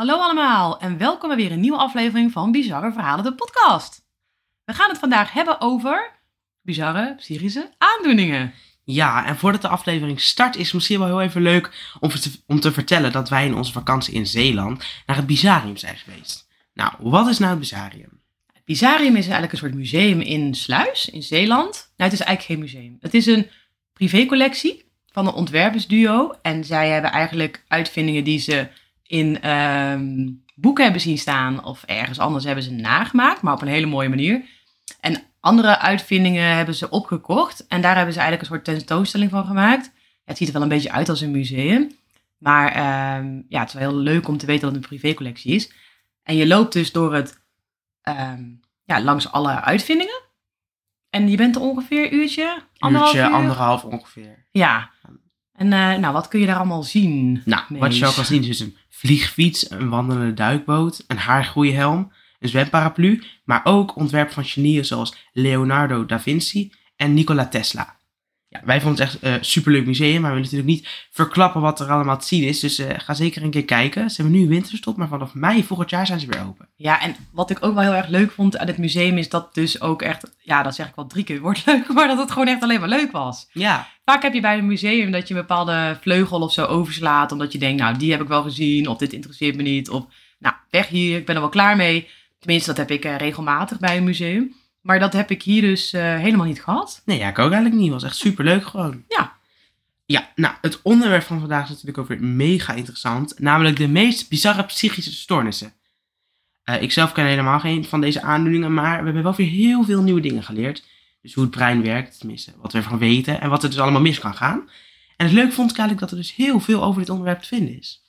Hallo allemaal en welkom bij weer een nieuwe aflevering van Bizarre Verhalen, de podcast. We gaan het vandaag hebben over bizarre psychische aandoeningen. Ja, en voordat de aflevering start is het misschien wel heel even leuk om te, om te vertellen dat wij in onze vakantie in Zeeland naar het Bizarium zijn geweest. Nou, wat is nou het Bizarium? Het Bizarium is eigenlijk een soort museum in Sluis, in Zeeland. Nou, het is eigenlijk geen museum. Het is een privécollectie van een ontwerpersduo. En zij hebben eigenlijk uitvindingen die ze in ehm, boeken hebben zien staan of ergens anders hebben ze nagemaakt, maar op een hele mooie manier. En andere uitvindingen hebben ze opgekocht en daar hebben ze eigenlijk een soort tentoonstelling van gemaakt. het ziet er wel een beetje uit als een museum, maar ehm, ja, het is wel heel leuk om te weten dat het een privécollectie is. En je loopt dus door het, ehm, ja, langs alle uitvindingen. En je bent er ongeveer een uurtje, anderhalf Uurtje, uur? anderhalf ongeveer. Ja. En eh, nou, wat kun je daar allemaal zien? Nou, wat je ook kan zien is dus een vliegfiets, een wandelende duikboot, een haargroeihelm, een zwemparaplu, maar ook ontwerp van genieren zoals Leonardo da Vinci en Nikola Tesla. Ja, wij vonden het echt een superleuk museum, maar we willen natuurlijk niet verklappen wat er allemaal te zien is. Dus eh, ga zeker een keer kijken. Ze hebben nu winterstop, maar vanaf mei volgend jaar zijn ze weer open. Ja, en wat ik ook wel heel erg leuk vond aan het museum is dat dus ook echt, ja, dat zeg ik wel drie keer wordt leuk, maar dat het gewoon echt alleen maar leuk was. Ja, Vaak heb je bij een museum dat je een bepaalde vleugel of zo overslaat, omdat je denkt, nou, die heb ik wel gezien, of dit interesseert me niet, of nou, weg hier, ik ben er wel klaar mee. Tenminste, dat heb ik eh, regelmatig bij een museum. Maar dat heb ik hier dus eh, helemaal niet gehad. Nee, ja, ik ook eigenlijk niet. was echt superleuk gewoon. Ja. Ja, nou, het onderwerp van vandaag is natuurlijk ook weer mega interessant. Namelijk de meest bizarre psychische stoornissen. Eh, ik zelf ken helemaal geen van deze aandoeningen, maar we hebben wel weer heel veel nieuwe dingen geleerd. Dus hoe het brein werkt, tenminste, wat we ervan weten en wat er dus allemaal mis kan gaan. En het leuk vond ik eigenlijk dat er dus heel veel over dit onderwerp te vinden is.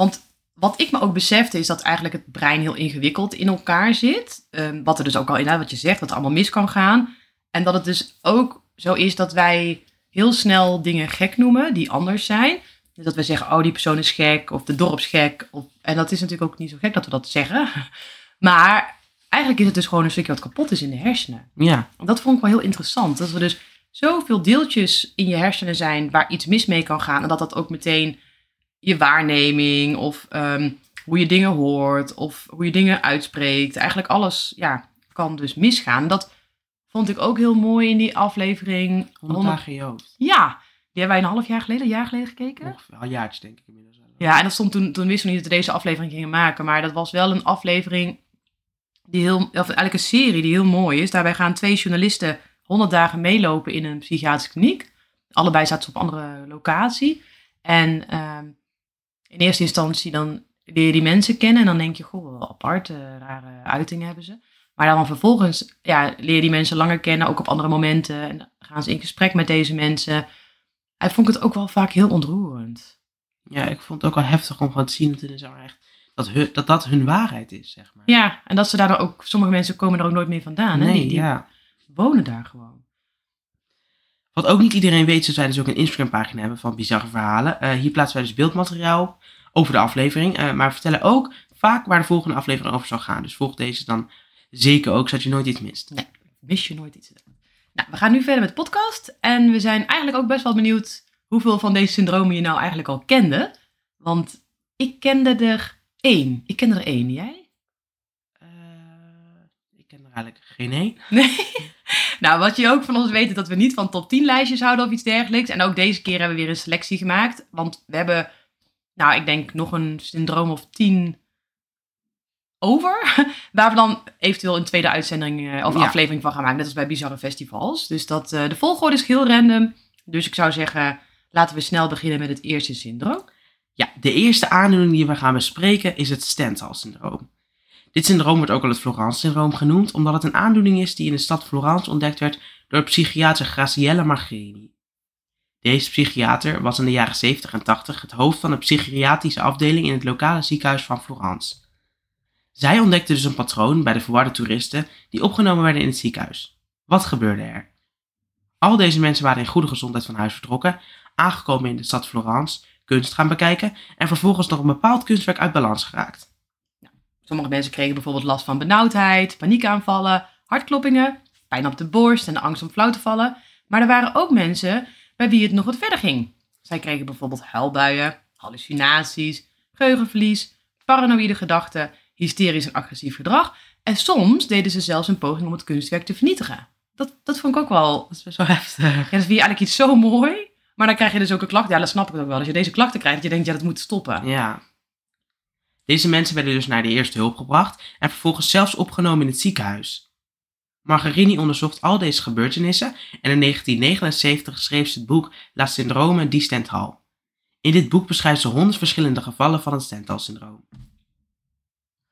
Want wat ik me ook besefte is dat eigenlijk het brein heel ingewikkeld in elkaar zit. Ehm, wat er dus ook al inderdaad wat je zegt, wat er allemaal mis kan gaan. En dat het dus ook zo is dat wij heel snel dingen gek noemen die anders zijn. Dus dat we zeggen, oh die persoon is gek of de dorpsgek. Of, en dat is natuurlijk ook niet zo gek dat we dat zeggen. Maar eigenlijk is het dus gewoon een stukje wat kapot is in de hersenen. Ja, dat vond ik wel heel interessant. Dat er dus zoveel deeltjes in je hersenen zijn waar iets mis mee kan gaan. En dat dat ook meteen je waarneming of ehm, hoe je dingen hoort of hoe je dingen uitspreekt. Eigenlijk alles ja, kan dus misgaan. Dat vond ik ook heel mooi in die aflevering. 100 dagen je hoofd. Ja, die hebben wij een half jaar geleden, een jaar geleden gekeken. Ongeveer een jaartje denk ik inmiddels. Ja, en dat stond toen, toen wisten we niet dat we deze aflevering gingen maken. Maar dat was wel een aflevering die heel, of eigenlijk een serie die heel mooi is. Daarbij gaan twee journalisten 100 dagen meelopen in een psychiatrische kliniek. Allebei zaten ze op andere locatie. En ehm, in eerste instantie dan leer je die mensen kennen. En dan denk je, goh, wel apart, rare uitingen hebben ze. Maar dan vervolgens ja, leer je die mensen langer kennen, ook op andere momenten. En gaan ze in gesprek met deze mensen. Hij vond het ook wel vaak heel ontroerend. Ja, ik vond het ook wel heftig om gewoon te zien dat, dus wel echt, dat, hun, dat dat hun waarheid is, zeg maar. Ja, en dat ze daar dan ook, sommige mensen komen er ook nooit meer vandaan. hè? nee, Die, die ja. wonen daar gewoon. Wat ook niet iedereen weet, is dat wij dus ook een Instagram-pagina hebben van bizarre verhalen. Eh, hier plaatsen wij dus beeldmateriaal over de aflevering. eh, maar we vertellen ook vaak waar de volgende aflevering over zal gaan. Dus volg deze dan zeker ook, zodat je nooit iets mist. Nee, mis je nooit iets. Nou, we gaan nu verder met de podcast. En we zijn eigenlijk ook best wel benieuwd hoeveel van deze syndromen je nou eigenlijk al kende. Want ik kende er één. Ik kende er één. Jij? Eh, ik ken er eigenlijk geen één. Nee. nou, wat je ook van ons weet is dat we niet van top 10 lijstjes houden of iets dergelijks. En ook deze keer hebben we weer een selectie gemaakt. Want we hebben, nou, ik denk nog een syndroom of 10 over. Waar we dan eventueel een tweede uitzending eh, of Ja. aflevering van gaan maken. Net als bij bizarre festivals. Dus dat, eh, de volgorde is heel random. Dus ik zou zeggen, laten we snel beginnen met het eerste syndroom. Ja, de eerste aandoening die we gaan bespreken is het Stendhal-syndroom. Dit syndroom wordt ook wel het Florence-syndroom genoemd, omdat het een aandoening is die in de stad Florence ontdekt werd door psychiater Graciella Margrini. Deze psychiater was in de jaren 70 en 80 het hoofd van de psychiatrische afdeling in het lokale ziekenhuis van Florence. Zij ontdekte dus een patroon bij de verwarde toeristen die opgenomen werden in het ziekenhuis. Wat gebeurde er? Al deze mensen waren in goede gezondheid van huis vertrokken, aangekomen in de stad Florence, kunst gaan bekijken en vervolgens nog een bepaald kunstwerk uit balans geraakt. Sommige mensen kregen bijvoorbeeld last van benauwdheid, paniekaanvallen, hartkloppingen, pijn op de borst en de angst om flauw te vallen. Maar er waren ook mensen bij wie het nog wat verder ging. Zij kregen bijvoorbeeld huilbuien, hallucinaties, geheugenverlies, paranoïde gedachten, hysterisch en agressief gedrag. En soms deden ze zelfs een poging om het kunstwerk te vernietigen. Dat, dat vond ik ook wel wel heftig. ja, dat vind je eigenlijk iets zo mooi. Maar dan krijg je dus ook een klacht. Ja, dat snap ik ook wel. Als je deze klachten krijgt, dat je denkt, ja, dat moet stoppen. Ja. Deze mensen werden dus naar de eerste hulp gebracht en vervolgens zelfs opgenomen in het ziekenhuis. Margarini onderzocht al deze gebeurtenissen en in 1979 schreef ze het boek La Syndrome di Stendhal. In dit boek beschrijft ze honderd verschillende gevallen van het Stendhal-syndroom.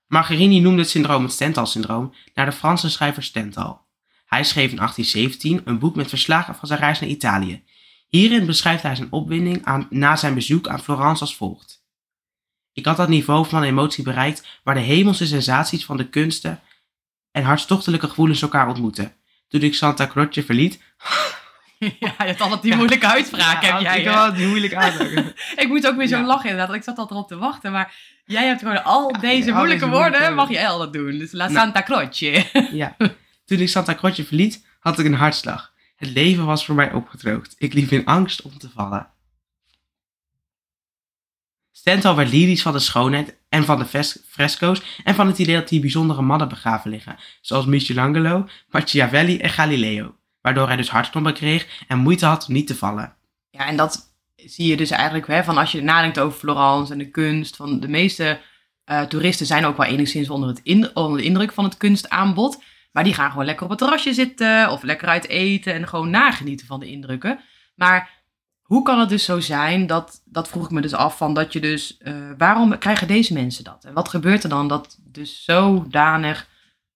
Margarini noemde het syndroom het Stendhal-syndroom naar de Franse schrijver Stendhal. Hij schreef in 1817 een boek met verslagen van zijn reis naar Italië. Hierin beschrijft hij zijn opwinding aan, na zijn bezoek aan Florence als volgt. Ik had dat niveau van emotie bereikt waar de hemelse sensaties van de kunsten en hartstochtelijke gevoelens elkaar ontmoeten. Toen ik Santa Croce verliet. Ja, je hebt altijd die moeilijke uitspraak, heb jij. Ik hè? kan het niet moeilijk uitleggen. Ik moet ook weer zo Ja. lachen inderdaad, want ik zat al erop te wachten. Maar jij hebt gewoon al deze al moeilijke deze woorden, moeilijke- mag je altijd doen. Dus La Nou. Santa Croce. ja. Toen ik Santa Croce verliet, had ik een hartslag. Het leven was voor mij opgedroogd. Ik liep in angst om te vallen. Stendhal werd lyrisch van de schoonheid en van de fresco's en van het idee dat hier bijzondere mannen begraven liggen, zoals Michelangelo, Machiavelli en Galileo, waardoor hij dus hartklompen kreeg en moeite had om niet te vallen. Ja, en dat zie je dus eigenlijk hè, van als je nadenkt over Florence en de kunst. Van de meeste eh, toeristen zijn ook wel enigszins onder, het onder de indruk van het kunstaanbod. Maar die gaan gewoon lekker op het terrasje zitten of lekker uit eten en gewoon nagenieten van de indrukken. Maar hoe kan het dus zo zijn, dat, dat vroeg ik me dus af, van dat je dus, eh, waarom krijgen deze mensen dat? En wat gebeurt er dan dat dus zodanig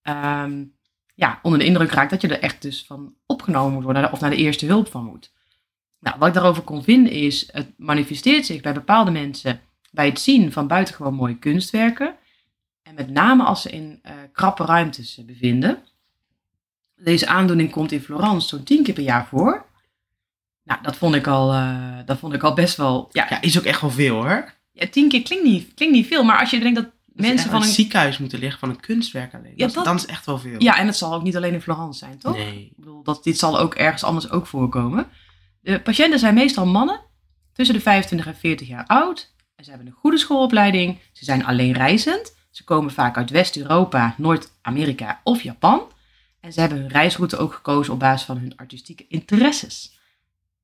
ehm, ja, onder de indruk raakt dat je er echt dus van opgenomen moet worden of naar de eerste hulp van moet? Nou, wat ik daarover kon vinden is, het manifesteert zich bij bepaalde mensen bij het zien van buitengewoon mooie kunstwerken. En met name als ze in eh, krappe ruimtes eh, bevinden. Deze aandoening komt in Florence zo'n tien keer per jaar voor. Nou, dat vond ik al, eh, dat vond ik al best wel... Ja, Ja, is ook echt wel veel hoor. ja, tien keer klinkt niet, klinkt niet veel, maar als je denkt dat mensen van een ziekenhuis moeten liggen van een kunstwerk alleen. Ja, dat, Dan is echt wel veel. Ja, en het zal ook niet alleen in Florence zijn, toch? Nee. Ik bedoel, dat, dit zal ook ergens anders ook voorkomen. De patiënten zijn meestal mannen tussen de 25 en 40 jaar oud. En ze hebben een goede schoolopleiding. Ze zijn alleen reizend. Ze komen vaak uit West-Europa, Noord-Amerika of Japan. En ze hebben hun reisroute ook gekozen op basis van hun artistieke interesses.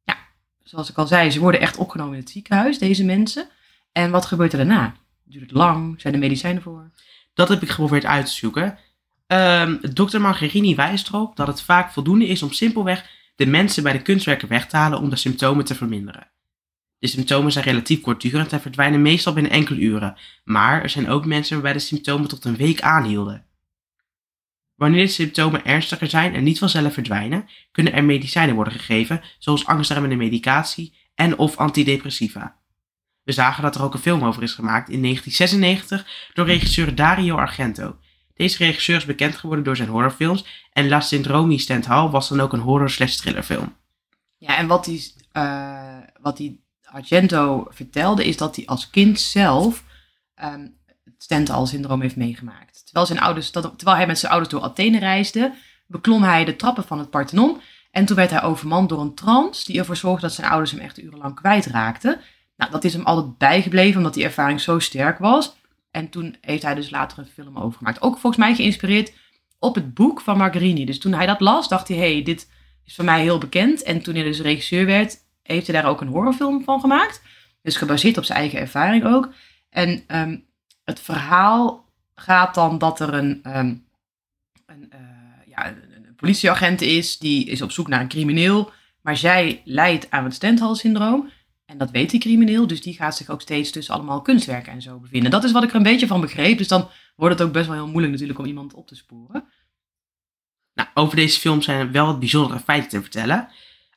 Ja, zoals ik al zei, ze worden echt opgenomen in het ziekenhuis, deze mensen. En wat gebeurt er daarna? Duurt het lang? Zijn er medicijnen voor? Dat heb ik geprobeerd uit te zoeken. Ehm Dr. Margherini wijst erop dat het vaak voldoende is om simpelweg de mensen bij de kunstwerken weg te halen om de symptomen te verminderen. De symptomen zijn relatief kortdurend en verdwijnen meestal binnen enkele uren, maar er zijn ook mensen waarbij de symptomen tot een week aanhielden. Wanneer de symptomen ernstiger zijn en niet vanzelf verdwijnen, kunnen er medicijnen worden gegeven, zoals angstremmende medicatie en of antidepressiva. We zagen dat er ook een film over is gemaakt in 1996 door regisseur Dario Argento. Deze regisseur is bekend geworden door zijn horrorfilms en La Syndrome Stendhal was dan ook een horror slash thrillerfilm. Ja, en wat die, eh, wat die Argento vertelde, is dat hij als kind zelf ehm, Stendhal-syndroom heeft meegemaakt. Terwijl, zijn ouders, terwijl hij met zijn ouders door Athene reisde, beklom hij de trappen van het Parthenon. En toen werd hij overmand door een trance die ervoor zorgde dat zijn ouders hem echt urenlang kwijtraakten. Nou, dat is hem altijd bijgebleven, omdat die ervaring zo sterk was. En toen heeft hij dus later een film over gemaakt. Ook volgens mij geïnspireerd op het boek van Margherini. Dus toen hij dat las, dacht hij, hey, dit is voor mij heel bekend. En toen hij dus regisseur werd, heeft hij daar ook een horrorfilm van gemaakt. Dus gebaseerd op zijn eigen ervaring ook. En ehm, het verhaal gaat dan dat er een, ehm, een, eh, ja, een, politieagent is, die is op zoek naar een crimineel. Maar zij lijdt aan het Stendhal-syndroom. En dat weet die crimineel, dus die gaat zich ook steeds tussen allemaal kunstwerken en zo bevinden. Dat is wat ik er een beetje van begreep. Dus dan wordt het ook best wel heel moeilijk natuurlijk om iemand op te sporen. Nou, over deze film zijn wel wat bijzondere feiten te vertellen.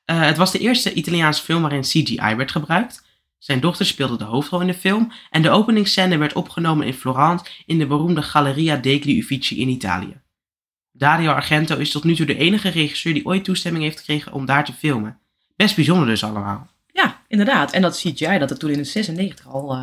Eh, het was de eerste Italiaanse film waarin CGI werd gebruikt. Zijn dochter speelde de hoofdrol in de film en de openingsscène werd opgenomen in Florence in de beroemde Galleria degli Uffizi in Italië. Dario Argento is tot nu toe de enige regisseur die ooit toestemming heeft gekregen om daar te filmen. Best bijzonder dus allemaal. Ja, inderdaad. En dat CGI, dat het toen in de 96 al,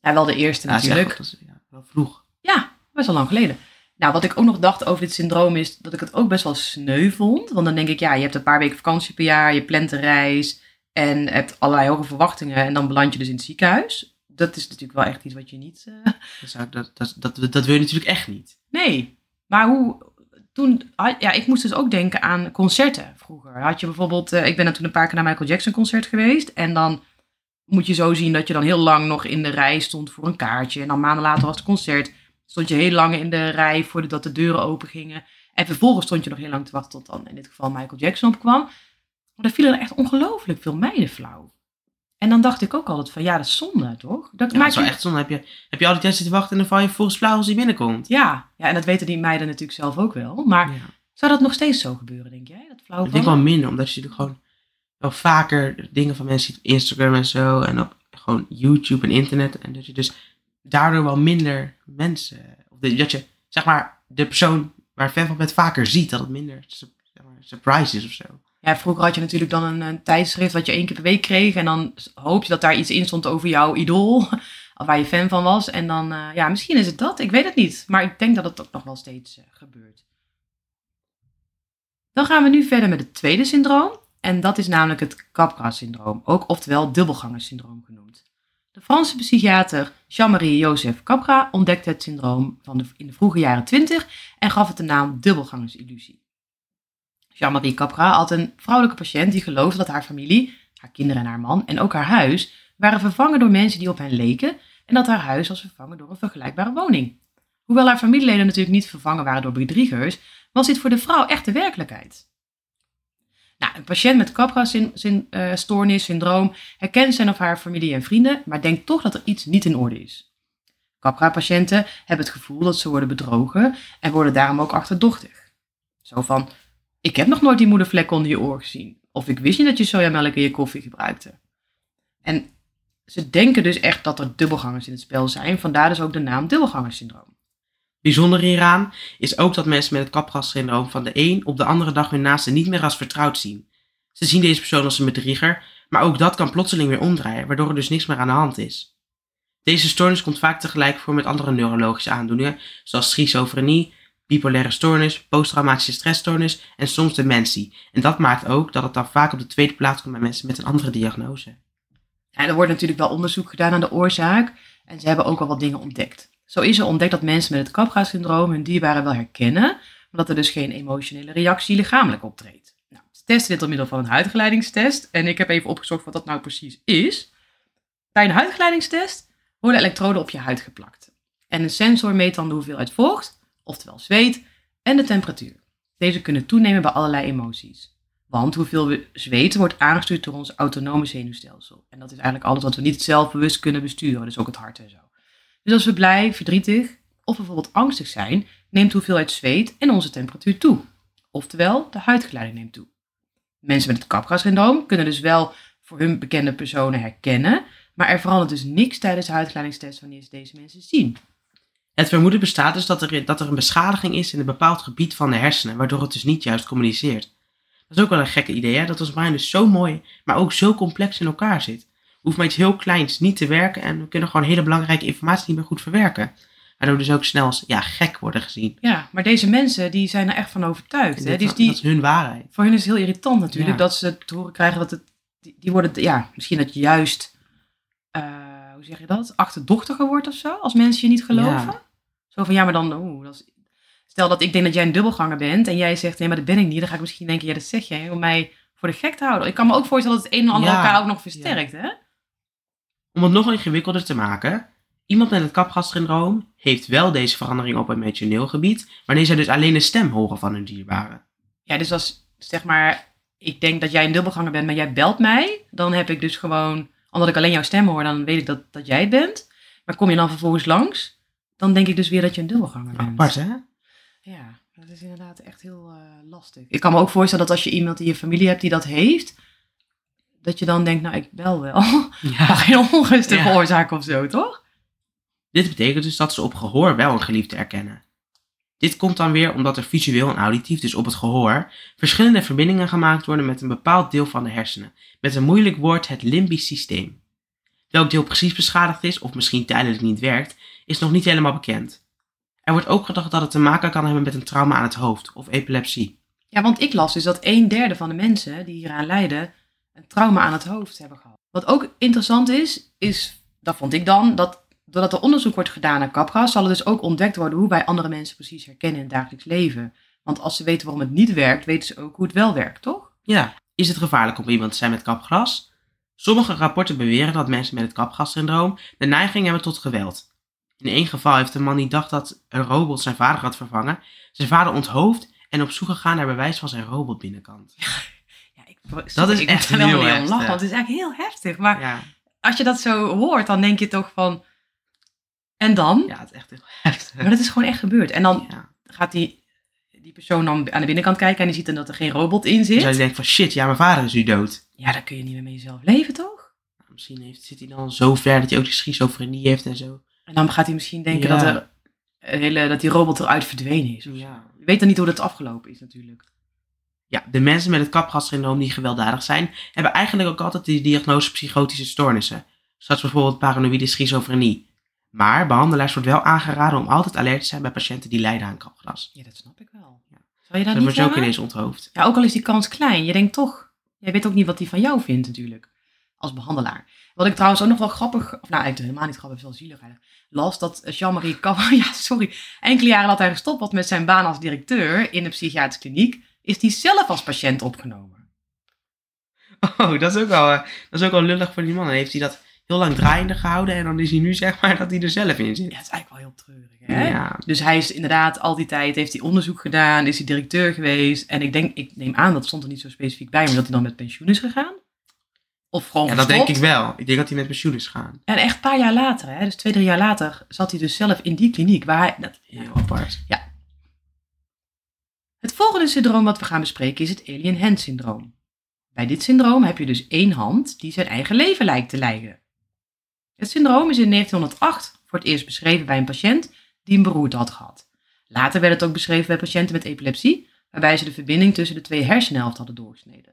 nou wel de eerste Ja, natuurlijk. is, ja, wel vroeg. Ja, best wel lang geleden. Nou, wat ik ook nog dacht over dit syndroom is dat ik het ook best wel sneu vond. Want dan denk ik, ja, je hebt een paar weken vakantie per jaar, je plant een reis en hebt allerlei hoge verwachtingen en dan beland je dus in het ziekenhuis. dat is natuurlijk wel echt iets wat je niet... eh, Dat, zou, dat, dat, dat, dat wil je natuurlijk echt niet. Nee, maar hoe... Toen, ah, ja, ik moest dus ook denken aan concerten vroeger. Had je bijvoorbeeld, eh, ik ben toen een paar keer naar Michael Jackson concert geweest. En dan moet je zo zien dat je dan heel lang nog in de rij stond voor een kaartje. En dan maanden later was het concert. Stond je heel lang in de rij voordat de deuren open gingen. En vervolgens stond je nog heel lang te wachten tot dan in dit geval Michael Jackson opkwam. Maar daar vielen er echt ongelooflijk veel meiden flauw. En dan dacht ik ook altijd van, ja, dat is zonde, toch? Dat Ja, dat maakt is wel echt zonde. Heb je, heb je al die tijd zitten wachten en dan val je volgens flauw als hij binnenkomt. Ja, ja, en dat weten die meiden natuurlijk zelf ook wel. Maar Ja. zou dat nog steeds zo gebeuren, denk jij? Dat flauw Ik denk wel minder, omdat je natuurlijk gewoon wel vaker dingen van mensen ziet op Instagram en zo. En op gewoon YouTube en internet. En dat je dus daardoor wel minder mensen. Of dat je, zeg maar, de persoon waar je fan van bent vaker ziet. Dat het minder su- zeg maar, surprise is of zo. Ja, vroeger had je natuurlijk dan een, een tijdschrift wat je één keer per week kreeg. En dan hoop je dat daar iets in stond over jouw idool. Waar je fan van was. En dan, eh, ja, misschien is het dat. Ik weet het niet. Maar ik denk dat het ook nog wel steeds eh, gebeurt. Dan gaan we nu verder met het tweede syndroom. En dat is namelijk het Capgras-syndroom. Ook oftewel dubbelgangersyndroom genoemd. De Franse psychiater Jean-Marie Joseph Capra ontdekte het syndroom van de, in de vroege jaren 20 en gaf het de naam dubbelgangersillusie. Jean-Marie Capra had een vrouwelijke patiënt die geloofde dat haar familie, haar kinderen en haar man en ook haar huis waren vervangen door mensen die op hen leken en dat haar huis was vervangen door een vergelijkbare woning. Hoewel haar familieleden natuurlijk niet vervangen waren door bedriegers, was dit voor de vrouw echt de werkelijkheid. Nou, een patiënt met Capra-stoornis, syndroom, herkent zijn of haar familie en vrienden, maar denkt toch dat er iets niet in orde is. Capra-patiënten hebben het gevoel dat ze worden bedrogen en worden daarom ook achterdochtig. Zo van, ik heb nog nooit die moedervlek onder je oor gezien. Of ik wist niet dat je sojamelk in je koffie gebruikte. En ze denken dus echt dat er dubbelgangers in het spel zijn, vandaar dus ook de naam dubbelgangersyndroom. Bijzonder hieraan is ook dat mensen met het Capgras-syndroom van de een op de andere dag hun naaste niet meer als vertrouwd zien. Ze zien deze persoon als een bedrieger, maar ook dat kan plotseling weer omdraaien, waardoor er dus niks meer aan de hand is. Deze stoornis komt vaak tegelijk voor met andere neurologische aandoeningen, zoals schizofrenie, bipolaire stoornis, posttraumatische stressstoornis en soms dementie. En dat maakt ook dat het dan vaak op de tweede plaats komt bij mensen met een andere diagnose. En er wordt natuurlijk wel onderzoek gedaan naar de oorzaak en ze hebben ook al wat dingen ontdekt. Zo is er ontdekt dat mensen met het Capgras-syndroom hun dierbaren wel herkennen, maar dat er dus geen emotionele reactie lichamelijk optreedt. Nou, ze testen dit door middel van een huidgeleidingstest en ik heb even opgezocht wat dat nou precies is. Bij een huidgeleidingstest worden elektroden op je huid geplakt. En een sensor meet dan de hoeveelheid vocht, oftewel zweet, en de temperatuur. Deze kunnen toenemen bij allerlei emoties. Want hoeveel we zweten wordt aangestuurd door ons autonome zenuwstelsel. En dat is eigenlijk alles wat we niet zelfbewust kunnen besturen, dus ook het hart en zo. Dus als we blij, verdrietig of bijvoorbeeld angstig zijn, neemt de hoeveelheid zweet en onze temperatuur toe. Oftewel, de huidgeleiding neemt toe. Mensen met het Capgras-syndroom kunnen dus wel voor hun bekende personen herkennen, maar er verandert dus niks tijdens de huidgeleidingstest wanneer ze deze mensen zien. Het vermoeden bestaat dus dat er, dat er een beschadiging is in een bepaald gebied van de hersenen, waardoor het dus niet juist communiceert. Dat is ook wel een gekke idee, hè? dat ons brein dus zo mooi, maar ook zo complex in elkaar zit. We hoeven met iets heel kleins niet te werken en we kunnen gewoon hele belangrijke informatie niet meer goed verwerken. Waardoor we dus ook snel als ja, gek worden gezien. Ja, maar deze mensen die zijn er echt van overtuigd. Hè? Dat, Dus die, dat is hun waarheid. voor hen is het heel irritant natuurlijk Ja. dat ze te horen krijgen dat het. Die, die worden, ja, misschien dat juist. Zeg je dat? Achterdochtiger wordt of zo, als mensen je niet geloven. Ja. Zo van ja, maar dan. oeh, dat is, stel dat ik denk dat jij een dubbelganger bent en jij zegt nee, maar dat ben ik niet. Dan ga ik misschien denken, ja, dat zeg jij om mij voor de gek te houden. Ik kan me ook voorstellen dat het een en ander Ja. elkaar ook nog versterkt, hè? Om het nog ingewikkelder te maken, iemand met het kapgassyndroom heeft wel deze verandering op emotioneel gebied, wanneer zij dus alleen de stem horen van hun dierbaren. Ja, dus als zeg maar, ik denk dat jij een dubbelganger bent, maar jij belt mij, dan heb ik dus gewoon, omdat ik alleen jouw stem hoor, dan weet ik dat, dat jij het bent. Maar kom je dan vervolgens langs, dan denk ik dus weer dat je een dubbelganger bent. Apart, hè? Ja, dat is inderdaad echt heel eh, lastig. Ik kan me ook voorstellen dat als je iemand in je familie hebt die dat heeft, dat je dan denkt, nou, ik bel wel. Maar geen onrust te Ja. veroorzaken of zo, toch? Dit betekent dus dat ze op gehoor wel een geliefde erkennen. Dit komt dan weer omdat er visueel en auditief, dus op het gehoor, verschillende verbindingen gemaakt worden met een bepaald deel van de hersenen, met een moeilijk woord het limbisch systeem. Welk deel precies beschadigd is, of misschien tijdelijk niet werkt, is nog niet helemaal bekend. Er wordt ook gedacht dat het te maken kan hebben met een trauma aan het hoofd of epilepsie. Ja, want ik las dus dat een derde van de mensen die hieraan lijden een trauma aan het hoofd hebben gehad. Wat ook interessant is, is dat vond ik dan, dat doordat er onderzoek wordt gedaan naar kapgas, zal er dus ook ontdekt worden hoe wij andere mensen precies herkennen in het dagelijks leven. Want als ze weten waarom het niet werkt, weten ze ook hoe het wel werkt, toch? Ja, is het gevaarlijk om iemand te zijn met kapgras? Sommige rapporten beweren dat mensen met het kapgassyndroom de neiging hebben tot geweld. In één geval heeft een man die dacht dat een robot zijn vader had vervangen, zijn vader onthoofd en op zoek gegaan naar bewijs van zijn robotbinnenkant. Ja, ik, Dat is ik echt heel om lachen, heftig. want het is eigenlijk heel heftig. Maar Ja, als je dat zo hoort, dan denk je toch van, en dan? ja het is echt heel heftig. Maar dat is gewoon echt gebeurd. En dan Ja. gaat die, die persoon dan aan de binnenkant kijken en die ziet dan dat er geen robot in zit. Dus hij denkt van shit, ja, mijn vader is nu dood. Ja, dan kun je niet meer met jezelf leven, toch? Nou, Misschien heeft, zit hij dan zo ver dat hij ook die schizofrenie heeft en zo. En dan gaat hij misschien denken Ja. dat, er een hele, dat die robot eruit verdwenen is. Ja. Je weet dan niet hoe dat afgelopen is natuurlijk. Ja, de mensen met het kapgassyndroom die gewelddadig zijn, hebben eigenlijk ook altijd de diagnose psychotische stoornissen. Zoals bijvoorbeeld paranoïde schizofrenie. Maar behandelaars wordt wel aangeraden om altijd alert te zijn bij patiënten die lijden aan kapgras. Ja, dat snap ik wel. Ja. Zou je dat Dat niet wordt je ook ineens onthoofd. Ja, ook al is die kans klein. Je denkt toch, jij weet ook niet wat die van jou vindt natuurlijk. Als behandelaar. Wat ik trouwens ook nog wel grappig, of nou eigenlijk helemaal niet grappig, het is wel zielig eigenlijk. Las dat Jean-Marie Kapper, ja sorry, enkele jaren had hij gestopt wat met zijn baan als directeur in de psychiatrische kliniek. Is die zelf als patiënt opgenomen. Oh, dat is ook wel, eh, dat is ook wel lullig voor die man. Dan heeft hij dat heel lang draaiende gehouden en dan is hij nu zeg maar dat hij er zelf in zit. Ja, het is eigenlijk wel heel treurig. Hè? Ja, Dus hij is inderdaad al die tijd, heeft hij onderzoek gedaan, is hij directeur geweest. En ik denk, ik neem aan, dat stond er niet zo specifiek bij, maar dat hij dan met pensioen is gegaan. Of gewoon ja dat denk ik wel. Ik denk dat hij met pensioen is gegaan. En echt een paar jaar later, hè, dus twee, drie jaar later, zat hij dus zelf in die kliniek. Waar hij, dat, Heel apart. Het volgende syndroom wat we gaan bespreken is het alien hand syndroom. Bij dit syndroom heb je dus één hand die zijn eigen leven lijkt te leiden. Het syndroom is in 1908 voor het eerst beschreven bij een patiënt die een beroerte had gehad. Later werd het ook beschreven bij patiënten met epilepsie, waarbij ze de verbinding tussen de twee hersenhelften hadden doorgesneden. Daar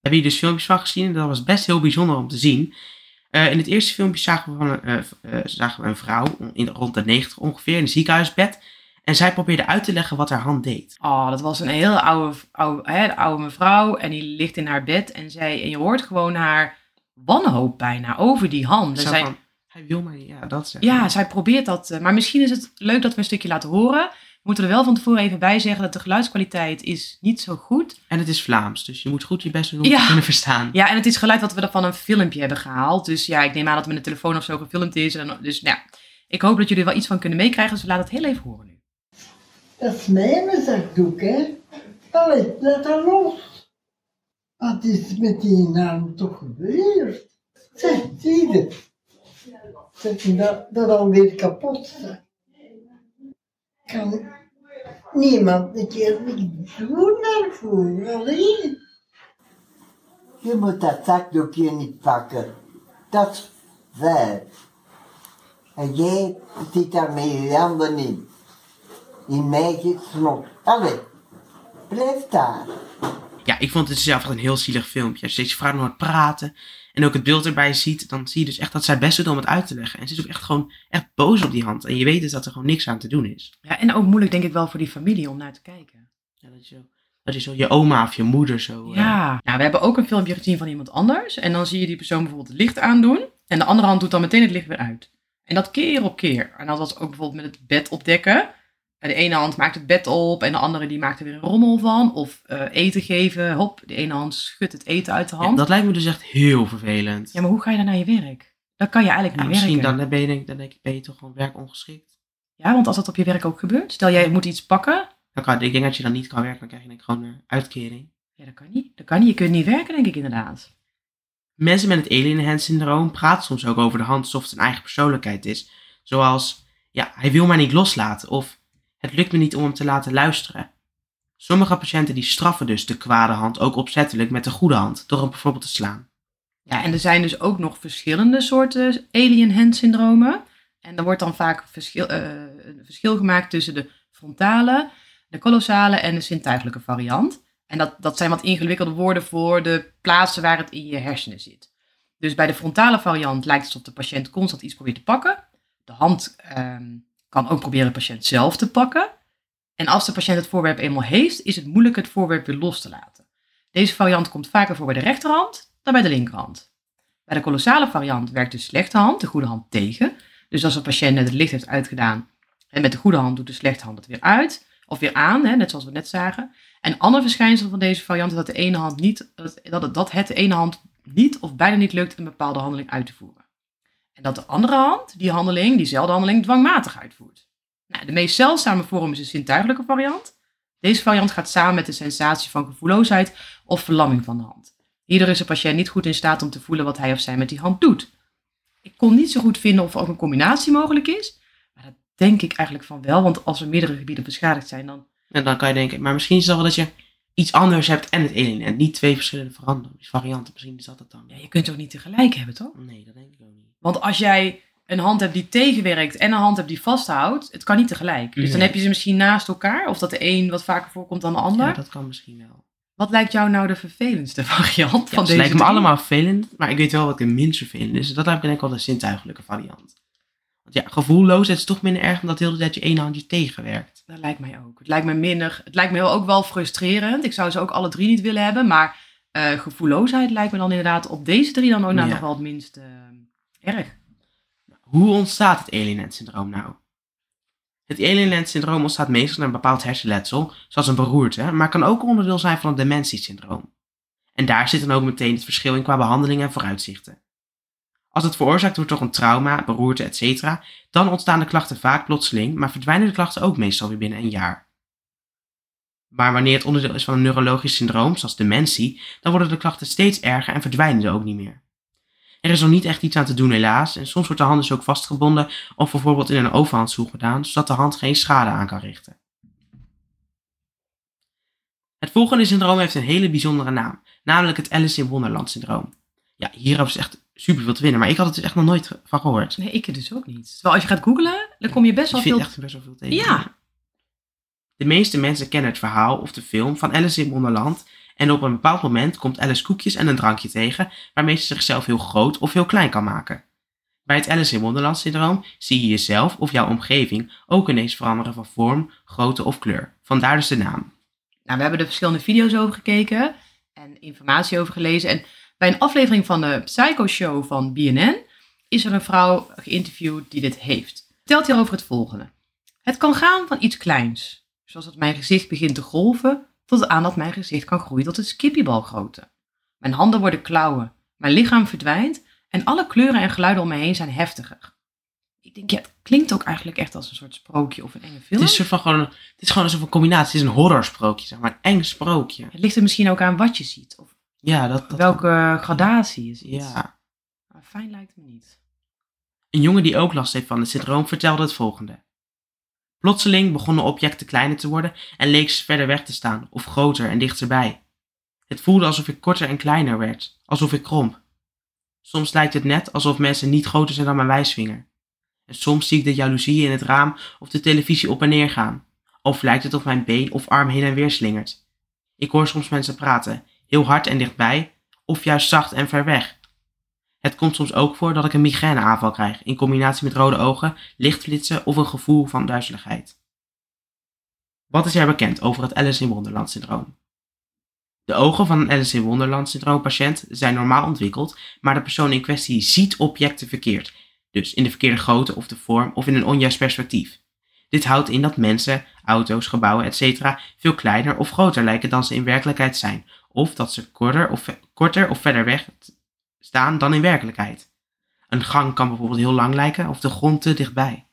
heb je dus filmpjes van gezien en dat was best heel bijzonder om te zien. Eh, in het eerste filmpje zagen we, van een, eh, eh, zagen we een vrouw in, rond de 90 ongeveer in een ziekenhuisbed. En zij probeerde uit te leggen wat haar hand deed. Oh, dat was een hele oude, oude, hè, de oude mevrouw en die ligt in haar bed en, zij, en je hoort gewoon haar wanhoop bijna over die hand. En Zo zij, van, hij wil mij, ja, dat zeg Ja, zij probeert dat. eh, Maar misschien is het leuk dat we een stukje laten horen. We moeten er wel van tevoren even bij zeggen dat de geluidskwaliteit is niet zo goed. En het is Vlaams, dus je moet goed je best doen om Ja. te kunnen verstaan. Ja, en het is geluid wat we van een filmpje hebben gehaald. Dus ja, ik neem aan dat het met een telefoon of zo gefilmd is. En, dus nou, ja, ik hoop dat jullie er wel iets van kunnen meekrijgen. Dus we laten het heel even horen nu. Dat is mijn zakdoek, hè? Allee, laat dat los. Wat is met die naam toch gebeurd? Zeg, zie je? Je dat, dat alweer kapot? Kan niemand een keer niet doen daarvoor, alleen? Je moet dat zakdoekje niet pakken. Dat is vuil. En jij zit daar met je handen in. In mij snot. Allee, blijf daar. Ja, ik vond het zelf echt een heel zielig filmpje. Als je deze vrouw hoort praten en ook het beeld erbij ziet, dan zie je dus echt dat zij best doet om het uit te leggen. En ze is ook echt gewoon echt boos op die hand. En je weet dus dat er gewoon niks aan te doen is. Ja, en ook moeilijk denk ik wel voor die familie om naar te kijken. Ja, dat, je zo, dat je zo je oma of je moeder zo... eh, Ja. Nou, we hebben ook een filmpje gezien van iemand anders. En dan zie je die persoon bijvoorbeeld het licht aandoen. En de andere hand doet dan meteen het licht weer uit. En dat keer op keer. En dat was ook bijvoorbeeld met het bed opdekken. De ene hand maakt het bed op en de andere die maakt er weer een rommel van. Of eh, eten geven. Hop, de ene hand schudt het eten uit de Ja, hand. Ja, dat lijkt me dus echt heel vervelend. maar hoe ga je dan naar je werk? Dan kan je eigenlijk Ja, niet misschien werken. dan ben je, dan denk ik, ben je toch gewoon werkongeschikt. Ja, want als dat op je werk ook gebeurt. Stel jij moet iets pakken. Dan kan, ik denk dat je dan niet kan werken, dan krijg je denk ik gewoon een uitkering. Ja, dat kan niet. Dat kan niet. Je kunt niet werken, denk ik inderdaad. Mensen met het alien hand syndroom praten soms ook over de hand alsof het een eigen persoonlijkheid is. Zoals, ja, hij wil mij niet loslaten of het lukt me niet om hem te laten luisteren. Sommige patiënten die straffen dus de kwade hand ook opzettelijk met de goede hand, door hem bijvoorbeeld te slaan. Ja, en er zijn dus ook nog verschillende soorten alien hand syndromen. En er wordt dan vaak verschil, eh, een verschil gemaakt tussen de frontale, de kolossale en de zintuigelijke variant. En dat, dat zijn wat ingewikkelde woorden voor de plaatsen waar het in je hersenen zit. Dus bij de frontale variant lijkt het alsof de patiënt constant iets probeert te pakken. De hand ehm, kan ook proberen de patiënt zelf te pakken. En als de patiënt het voorwerp eenmaal heeft, is het moeilijk het voorwerp weer los te laten. Deze variant komt vaker voor bij de rechterhand dan bij de linkerhand. Bij de kolossale variant werkt de slechte hand de goede hand tegen. Dus als een patiënt net het licht heeft uitgedaan en met de goede hand doet de slechte hand het weer uit of weer aan, hè, net zoals we net zagen. En ander verschijnsel van deze variant is dat, de ene hand niet, dat, het, dat het de ene hand niet of bijna niet lukt een bepaalde handeling uit te voeren. En dat de andere hand die handeling, diezelfde handeling, dwangmatig uitvoert. Nou, de meest zeldzame vorm is de zintuigelijke variant. Deze variant gaat samen met de sensatie van gevoelloosheid of verlamming van de hand. Hierdoor is de patiënt niet goed in staat om te voelen wat hij of zij met die hand doet. Ik kon niet zo goed vinden of er ook een combinatie mogelijk is, maar dat denk ik eigenlijk van wel, want als er meerdere gebieden beschadigd zijn, dan... En dan kan je denken, maar misschien is het wel dat je iets anders hebt en het ene en niet twee verschillende varianten. Misschien is dat het dan. Ja, je kunt het ook niet tegelijk hebben, toch? Nee, dat denk ik ook niet. Want als jij een hand hebt die tegenwerkt en een hand hebt die vasthoudt, het kan niet tegelijk. Dus dan heb je ze misschien naast elkaar, of dat de een wat vaker voorkomt dan de ander. Ja, dat kan misschien wel. Wat lijkt jou nou de vervelendste variant Ja, van ze deze lijken me drie? allemaal vervelend, maar ik weet wel wat de minst vervelend is. Dat heb ik denk ik wel de zintuigelijke variant. Ja, gevoelloosheid is toch minder erg dan dat de hele tijd je ene handje tegenwerkt. Dat lijkt mij ook. Het lijkt me minder. Het lijkt me ook wel frustrerend. Ik zou ze ook alle drie niet willen hebben. Maar eh, gevoelloosheid lijkt me dan inderdaad op deze drie dan ook nou Ja. nog wel het minst eh, erg. Hoe ontstaat het alienant-syndroom nou? Het alienant-syndroom ontstaat meestal naar een bepaald hersenletsel, zoals een beroerte, maar kan ook onderdeel zijn van het dementiesyndroom. En daar zit dan ook meteen het verschil in qua behandeling en vooruitzichten. Als het veroorzaakt wordt door een trauma, beroerte, etc., dan ontstaan de klachten vaak plotseling, maar verdwijnen de klachten ook meestal weer binnen een jaar. Maar wanneer het onderdeel is van een neurologisch syndroom, zoals dementie, dan worden de klachten steeds erger en verdwijnen ze ook niet meer. Er is nog niet echt iets aan te doen helaas en soms wordt de hand dus ook vastgebonden of bijvoorbeeld in een overhandschoen gedaan, zodat de hand geen schade aan kan richten. Het volgende syndroom heeft een hele bijzondere naam, namelijk het Alice in Wonderland syndroom. Ja, hier hebben ze echt super veel te winnen, maar ik had het dus echt nog nooit van gehoord. Nee, ik dus ook niet. Terwijl als je gaat googlen, dan kom je best wel veel... echt best wel veel tegen. Ja. De meeste mensen kennen het verhaal of de film van Alice in Wonderland en op een bepaald moment komt Alice koekjes en een drankje tegen waarmee ze zichzelf heel groot of heel klein kan maken. Bij het Alice in Wonderland syndroom zie je jezelf of jouw omgeving ook ineens veranderen van vorm, grootte of kleur. Vandaar dus de naam. Nou, we hebben er verschillende video's over gekeken en informatie over gelezen. En bij een aflevering van de Psycho Show van BNN is er een vrouw geïnterviewd die dit heeft. Vertelt hierover het volgende. Het kan gaan van iets kleins, zoals dat mijn gezicht begint te golven, tot aan dat mijn gezicht kan groeien tot een skippiebalgrootte. Mijn handen worden klauwen, mijn lichaam verdwijnt en alle kleuren en geluiden om me heen zijn heftiger. Ik denk, ja, het klinkt ook eigenlijk echt als een soort sprookje of een enge film. Het is, een van gewoon, het is gewoon een soort van combinatie. Het is een horrorsprookje, zeg maar. Een eng sprookje. Het ligt er misschien ook aan wat je ziet, of Ja, dat, dat welke gradatie is iets. Ja. Maar fijn lijkt me niet. Een jongen die ook last heeft van het syndroom vertelde het volgende. Plotseling begonnen objecten kleiner te worden en leek ze verder weg te staan, of groter en dichterbij. Het voelde alsof ik korter en kleiner werd, alsof ik kromp. Soms lijkt het net alsof mensen niet groter zijn dan mijn wijsvinger. En soms zie ik de jaloezie in het raam of de televisie op en neer gaan. Of lijkt het of mijn been of arm heen en weer slingert. Ik hoor soms mensen praten, heel hard en dichtbij, of juist zacht en ver weg. Het komt soms ook voor dat ik een migraineaanval krijg, in combinatie met rode ogen, lichtflitsen of een gevoel van duizeligheid. Wat is er bekend over het Alice in Wonderland syndroom? De ogen van een Alice in Wonderland syndroom patiënt zijn normaal ontwikkeld, maar de persoon in kwestie ziet objecten verkeerd, dus in de verkeerde grootte of de vorm of in een onjuist perspectief. Dit houdt in dat mensen, auto's, gebouwen, etc. veel kleiner of groter lijken dan ze in werkelijkheid zijn, of dat ze korter of, verder weg staan dan in werkelijkheid. Een gang kan bijvoorbeeld heel lang lijken of de grond te dichtbij.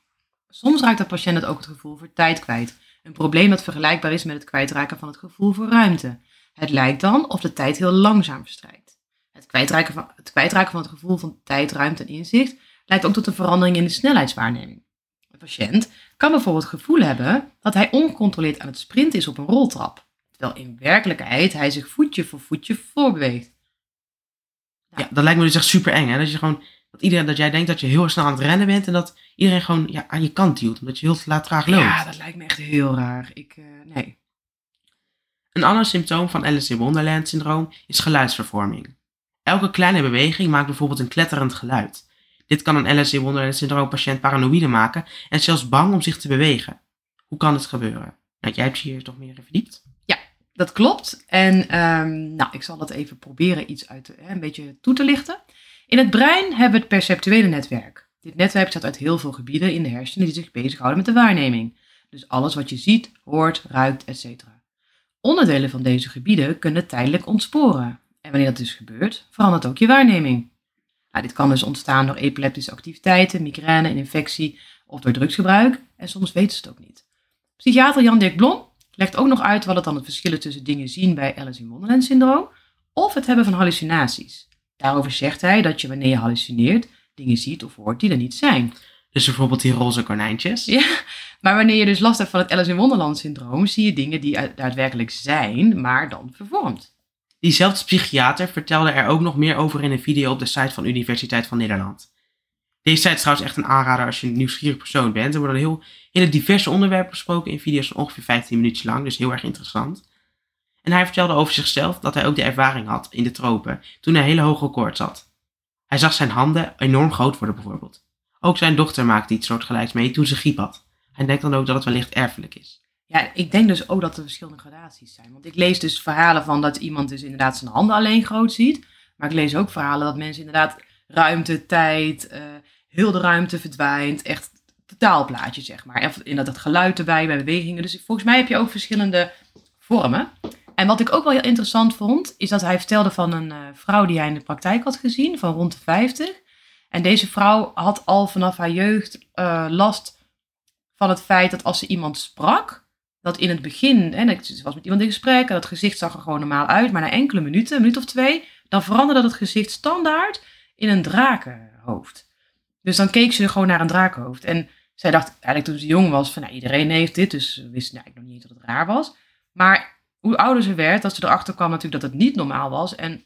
Soms raakt de patiënt ook het gevoel voor tijd kwijt. Een probleem dat vergelijkbaar is met het kwijtraken van het gevoel voor ruimte. Het lijkt dan of de tijd heel langzaam verstrijkt. Het kwijtraken van het, kwijtraken van het gevoel van tijd, ruimte en inzicht leidt ook tot een verandering in de snelheidswaarneming. Een patiënt kan bijvoorbeeld het gevoel hebben dat hij ongecontroleerd aan het sprinten is op een roltrap, terwijl in werkelijkheid hij zich voetje voor voetje voorbeweegt. Ja, dat lijkt me dus echt super eng. Hè? Dat, je gewoon, dat, iedereen, dat jij denkt dat je heel snel aan het rennen bent en dat iedereen gewoon ja, aan je kant duwt. Omdat je heel te laat traag loopt. Ja, dat lijkt me echt heel raar. Ik, eh, nee. Een ander symptoom van Alice in Wonderland syndroom is geluidsvervorming. Elke kleine beweging maakt bijvoorbeeld een kletterend geluid. Dit kan een Alice in Wonderland syndroom patiënt paranoïde maken en zelfs bang om zich te bewegen. Hoe kan het gebeuren? Nou, jij hebt je hier toch meer in verdiept? Dat klopt. En ehm, nou, ik zal dat even proberen iets uit een beetje toe te lichten. In het brein hebben we het perceptuele netwerk. Dit netwerk bestaat uit heel veel gebieden in de hersenen die zich bezighouden met de waarneming. Dus alles wat je ziet, hoort, ruikt, etc. Onderdelen van deze gebieden kunnen tijdelijk ontsporen. En wanneer dat dus gebeurt, verandert ook je waarneming. Nou, dit kan dus ontstaan door epileptische activiteiten, migraine, een infectie of door drugsgebruik. En soms weten ze het ook niet. Psychiater Jan-Dirk Blom legt ook nog uit wat het dan het verschil is tussen dingen zien bij Alice in Wonderland syndroom of het hebben van hallucinaties. Daarover zegt hij dat je wanneer je hallucineert dingen ziet of hoort die er niet zijn. Dus bijvoorbeeld die roze konijntjes. Ja, maar wanneer je dus last hebt van het Alice in Wonderland syndroom, zie je dingen die daadwerkelijk zijn, maar dan vervormd. Diezelfde psychiater vertelde er ook nog meer over in een video op de site van Universiteit van Nederland. Deze site is trouwens echt een aanrader als je een nieuwsgierig persoon bent. Er worden heel, hele diverse onderwerpen besproken in video's van ongeveer 15 minuutjes lang, dus heel erg interessant. En hij vertelde over zichzelf dat hij ook de ervaring had in de tropen toen hij hele hoge koorts had. Hij zag zijn handen enorm groot worden bijvoorbeeld. Ook zijn dochter maakte iets soortgelijks mee toen ze griep had. Hij denkt dan ook dat het wellicht erfelijk is. Ja, ik denk dus ook dat er verschillende gradaties zijn. Want ik lees dus verhalen van dat iemand dus inderdaad zijn handen alleen groot ziet. Maar ik lees ook verhalen dat mensen inderdaad ruimte, tijd, eh, heel de ruimte verdwijnt. Echt totaalplaatje, zeg maar. En in dat het geluid erbij, bij bewegingen. Dus volgens mij heb je ook verschillende vormen. En wat ik ook wel heel interessant vond, is dat hij vertelde van een eh, vrouw die hij in de praktijk had gezien, van rond de 50. En deze vrouw had al vanaf haar jeugd eh, last van het feit dat als ze iemand sprak, dat in het begin, hè, ze was met iemand in gesprek en dat gezicht zag er gewoon normaal uit, maar na enkele minuten, een minuut of twee, dan veranderde dat gezicht standaard in een drakenhoofd. Dus dan keek ze gewoon naar een drakenhoofd. En zij dacht eigenlijk toen ze jong was van, nou, iedereen heeft dit, dus ze wist eigenlijk nog niet dat het raar was. Maar hoe ouder ze werd, dat ze erachter kwam natuurlijk dat het niet normaal was. En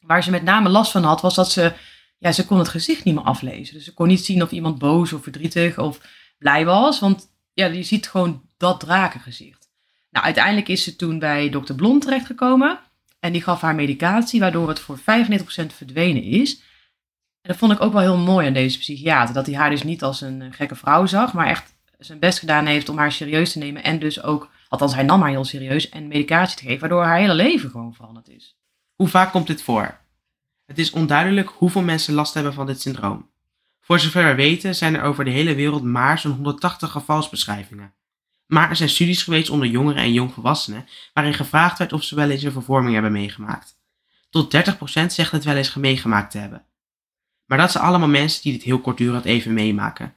waar ze met name last van had, was dat ze, ja, ze kon het gezicht niet meer aflezen. Dus ze kon niet zien of iemand boos of verdrietig of blij was, want ja, je ziet gewoon dat drakengezicht. Nou, uiteindelijk is ze toen bij dokter Blom terechtgekomen en die gaf haar medicatie, waardoor het voor 95% verdwenen is. Dat vond ik ook wel heel mooi aan deze psychiater, dat hij haar dus niet als een eh, gekke vrouw zag, maar echt zijn best gedaan heeft om haar serieus te nemen en dus ook, althans hij nam haar heel serieus, en medicatie te geven, waardoor haar hele leven gewoon veranderd is. Hoe vaak komt dit voor? Het is onduidelijk hoeveel mensen last hebben van dit syndroom. Voor zover we weten zijn er over de hele wereld maar zo'n 180 gevalsbeschrijvingen. Maar er zijn studies geweest onder jongeren en jongvolwassenen waarin gevraagd werd of ze wel eens een vervorming hebben meegemaakt. Tot 30% zegt het wel eens meegemaakt te hebben. Maar dat zijn allemaal mensen die dit heel kortdurend even meemaken.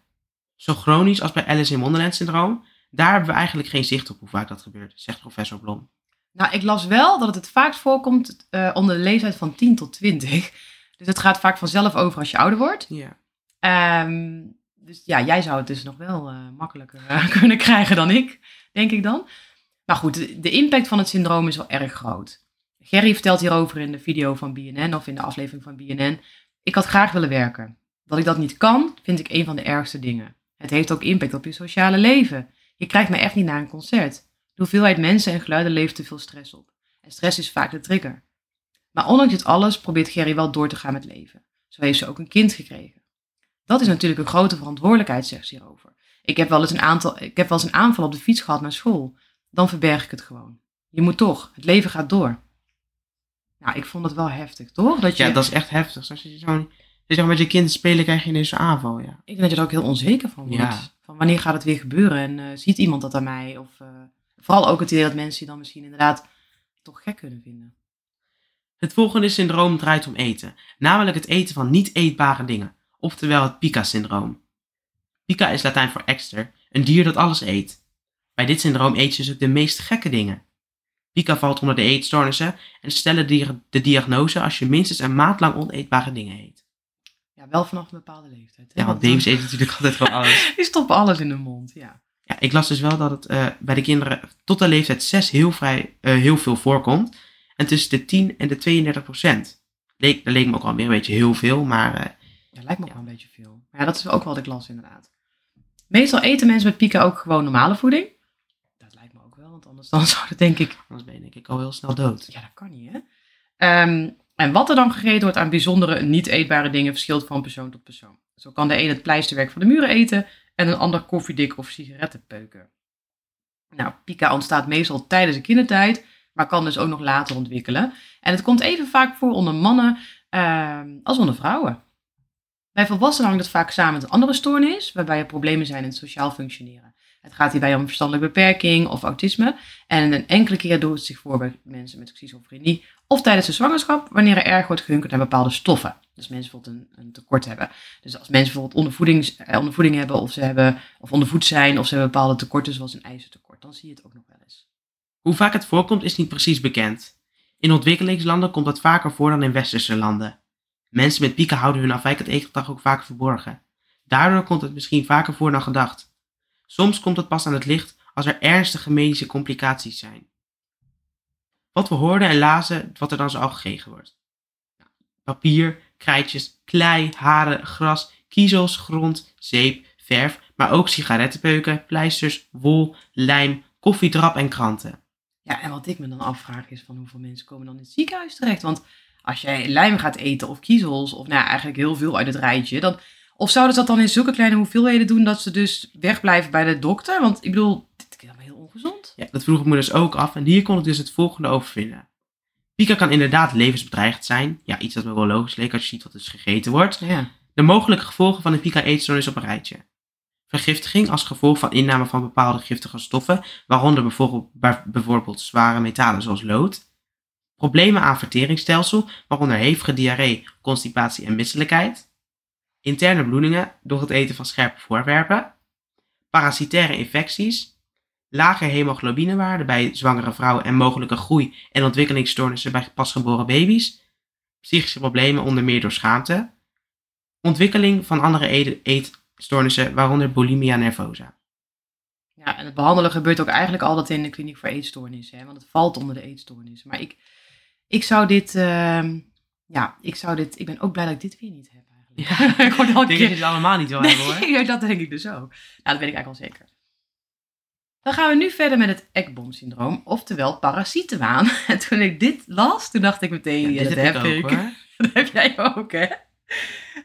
Zo chronisch als bij Alice in Wonderland syndroom, daar hebben we eigenlijk geen zicht op hoe vaak dat gebeurt, zegt professor Blom. Nou, ik las wel dat het het vaakst voorkomt eh, onder de leeftijd van 10 tot 20. Dus het gaat vaak vanzelf over als je ouder wordt. Ja. Ehm, dus ja, jij zou het dus nog wel eh, makkelijker eh, kunnen krijgen dan ik, denk ik dan. Maar goed, de, de impact van het syndroom is wel erg groot. Gerry vertelt hierover in de video van BNN of in de aflevering van BNN. Ik had graag willen werken. Dat ik dat niet kan, vind ik een van de ergste dingen. Het heeft ook impact op je sociale leven. Je krijgt me echt niet naar een concert. De hoeveelheid mensen en geluiden levert te veel stress op. En stress is vaak de trigger. Maar ondanks dit alles probeert Gerry wel door te gaan met leven. Zo heeft ze ook een kind gekregen. Dat is natuurlijk een grote verantwoordelijkheid, zegt ze hierover. Ik heb wel eens een, aantal, ik heb wel eens een aanval op de fiets gehad naar school. Dan verberg ik het gewoon. Je moet toch, het leven gaat door. Nou, ik vond het wel heftig, toch? Dat je, ja, dat is echt heftig. Als je zo zeg, met je kind spelen krijg je ineens zo'n aanval, ja. Ik denk dat je er ook heel onzeker van wordt. Ja. Van wanneer gaat het weer gebeuren en eh, ziet iemand dat aan mij? Of eh, vooral ook het idee dat mensen je dan misschien inderdaad toch gek kunnen vinden. Het volgende syndroom draait om eten, namelijk het eten van niet eetbare dingen, oftewel het Pica-syndroom. Pica is Latijn voor ekster, een dier dat alles eet. Bij dit syndroom eet je dus ook de meest gekke dingen. Pica valt onder de eetstoornissen en stellen de, diagnose als je minstens een maand lang oneetbare dingen eet. Ja, wel vanaf een bepaalde leeftijd. hè? Ja, want baby's eten natuurlijk altijd van alles. Die stoppen alles in de mond, ja. Ja, ik las dus wel dat het eh, bij de kinderen tot de leeftijd 6 heel, vrij, eh, heel veel voorkomt. En tussen de 10 en de 32 procent. Leek, dat leek me ook al weer een beetje heel veel, maar eh, Ja, lijkt me ook wel een beetje veel. Maar ja, dat is ook wel de klas inderdaad. Meestal eten mensen met pieken ook gewoon normale voeding. Dat lijkt me ook wel, want anders dan zou het denk ik... anders ben je denk ik al heel snel dood. Ja, dat kan niet, hè? Ehm, en wat er dan gegeten wordt aan bijzondere niet eetbare dingen verschilt van persoon tot persoon. Zo kan de een het pleisterwerk van de muren eten en een ander koffiedik of sigaretten peuken. Nou, pica ontstaat meestal tijdens de kindertijd, maar kan dus ook nog later ontwikkelen. En het komt even vaak voor onder mannen ehm, als onder vrouwen. Bij volwassenen hangt het vaak samen met een andere stoornis, waarbij er problemen zijn in het sociaal functioneren. Het gaat hierbij om verstandelijke beperking of autisme. En een enkele keer doet het zich voor bij mensen met schizofrenie of tijdens de zwangerschap, wanneer er erg wordt gehunkerd naar bepaalde stoffen. Dus mensen bijvoorbeeld een, tekort hebben. Dus als mensen bijvoorbeeld eh, ondervoeding hebben of ze hebben of ondervoed zijn of ze hebben bepaalde tekorten zoals een ijzertekort, dan zie je het ook nog wel eens. Hoe vaak het voorkomt is niet precies bekend. In ontwikkelingslanden komt het vaker voor dan in westerse landen. Mensen met pieken houden hun afwijkend eetgedrag ook vaak verborgen. Daardoor komt het misschien vaker voor dan gedacht. Soms komt het pas aan het licht als er ernstige medische complicaties zijn. Wat we hoorden en lazen, wat er dan zo al gekregen wordt. Papier, krijtjes, klei, haren, gras, kiezels, grond, zeep, verf, maar ook sigarettenpeuken, pleisters, wol, lijm, koffiedrap en kranten. Ja, en wat ik me dan afvraag is van hoeveel mensen komen dan in het ziekenhuis terecht? Want als jij lijm gaat eten of kiezels, of nou eigenlijk heel veel uit het rijtje, dan, of zouden ze dat dan in zulke kleine hoeveelheden doen dat ze dus wegblijven bij de dokter? Want ik bedoel, dit is helemaal heel ongezond. Ja, dat vroeg ik me dus ook af en hier kon ik dus het volgende over vinden. Pika kan inderdaad levensbedreigend zijn. Ja, iets dat me wel logisch leek als je ziet wat dus gegeten wordt. Ja. De mogelijke gevolgen van een Pika-eetstoornis op een rijtje. Vergiftiging als gevolg van inname van bepaalde giftige stoffen, waaronder bijvoorbeeld, bijvoorbeeld zware metalen zoals lood. Problemen aan verteringsstelsel, waaronder hevige diarree, constipatie en misselijkheid. Interne bloedingen door het eten van scherpe voorwerpen. Parasitaire infecties. Lage hemoglobinewaarden bij zwangere vrouwen en mogelijke groei- en ontwikkelingsstoornissen bij pasgeboren baby's. Psychische problemen onder meer door schaamte. Ontwikkeling van andere eetstoornissen, waaronder bulimia nervosa. Ja, en het behandelen gebeurt ook eigenlijk altijd in de kliniek voor eetstoornissen, hè, want het valt onder de eetstoornissen. Maar ik, ik zou dit, ehm, ja, ik zou dit, ik ben ook blij dat ik dit weer niet heb. Ja, ik denk dat je het allemaal niet hebben hoor. Nee, ja, dat denk ik dus ook. Ja, dat weet ik eigenlijk al zeker. Dan gaan we nu verder met het Ekbom-syndroom, oftewel parasietenwaan. En toen ik dit las, toen dacht ik meteen, ja, dat heb ik ik. ook hoor. Dat heb jij ook, hè?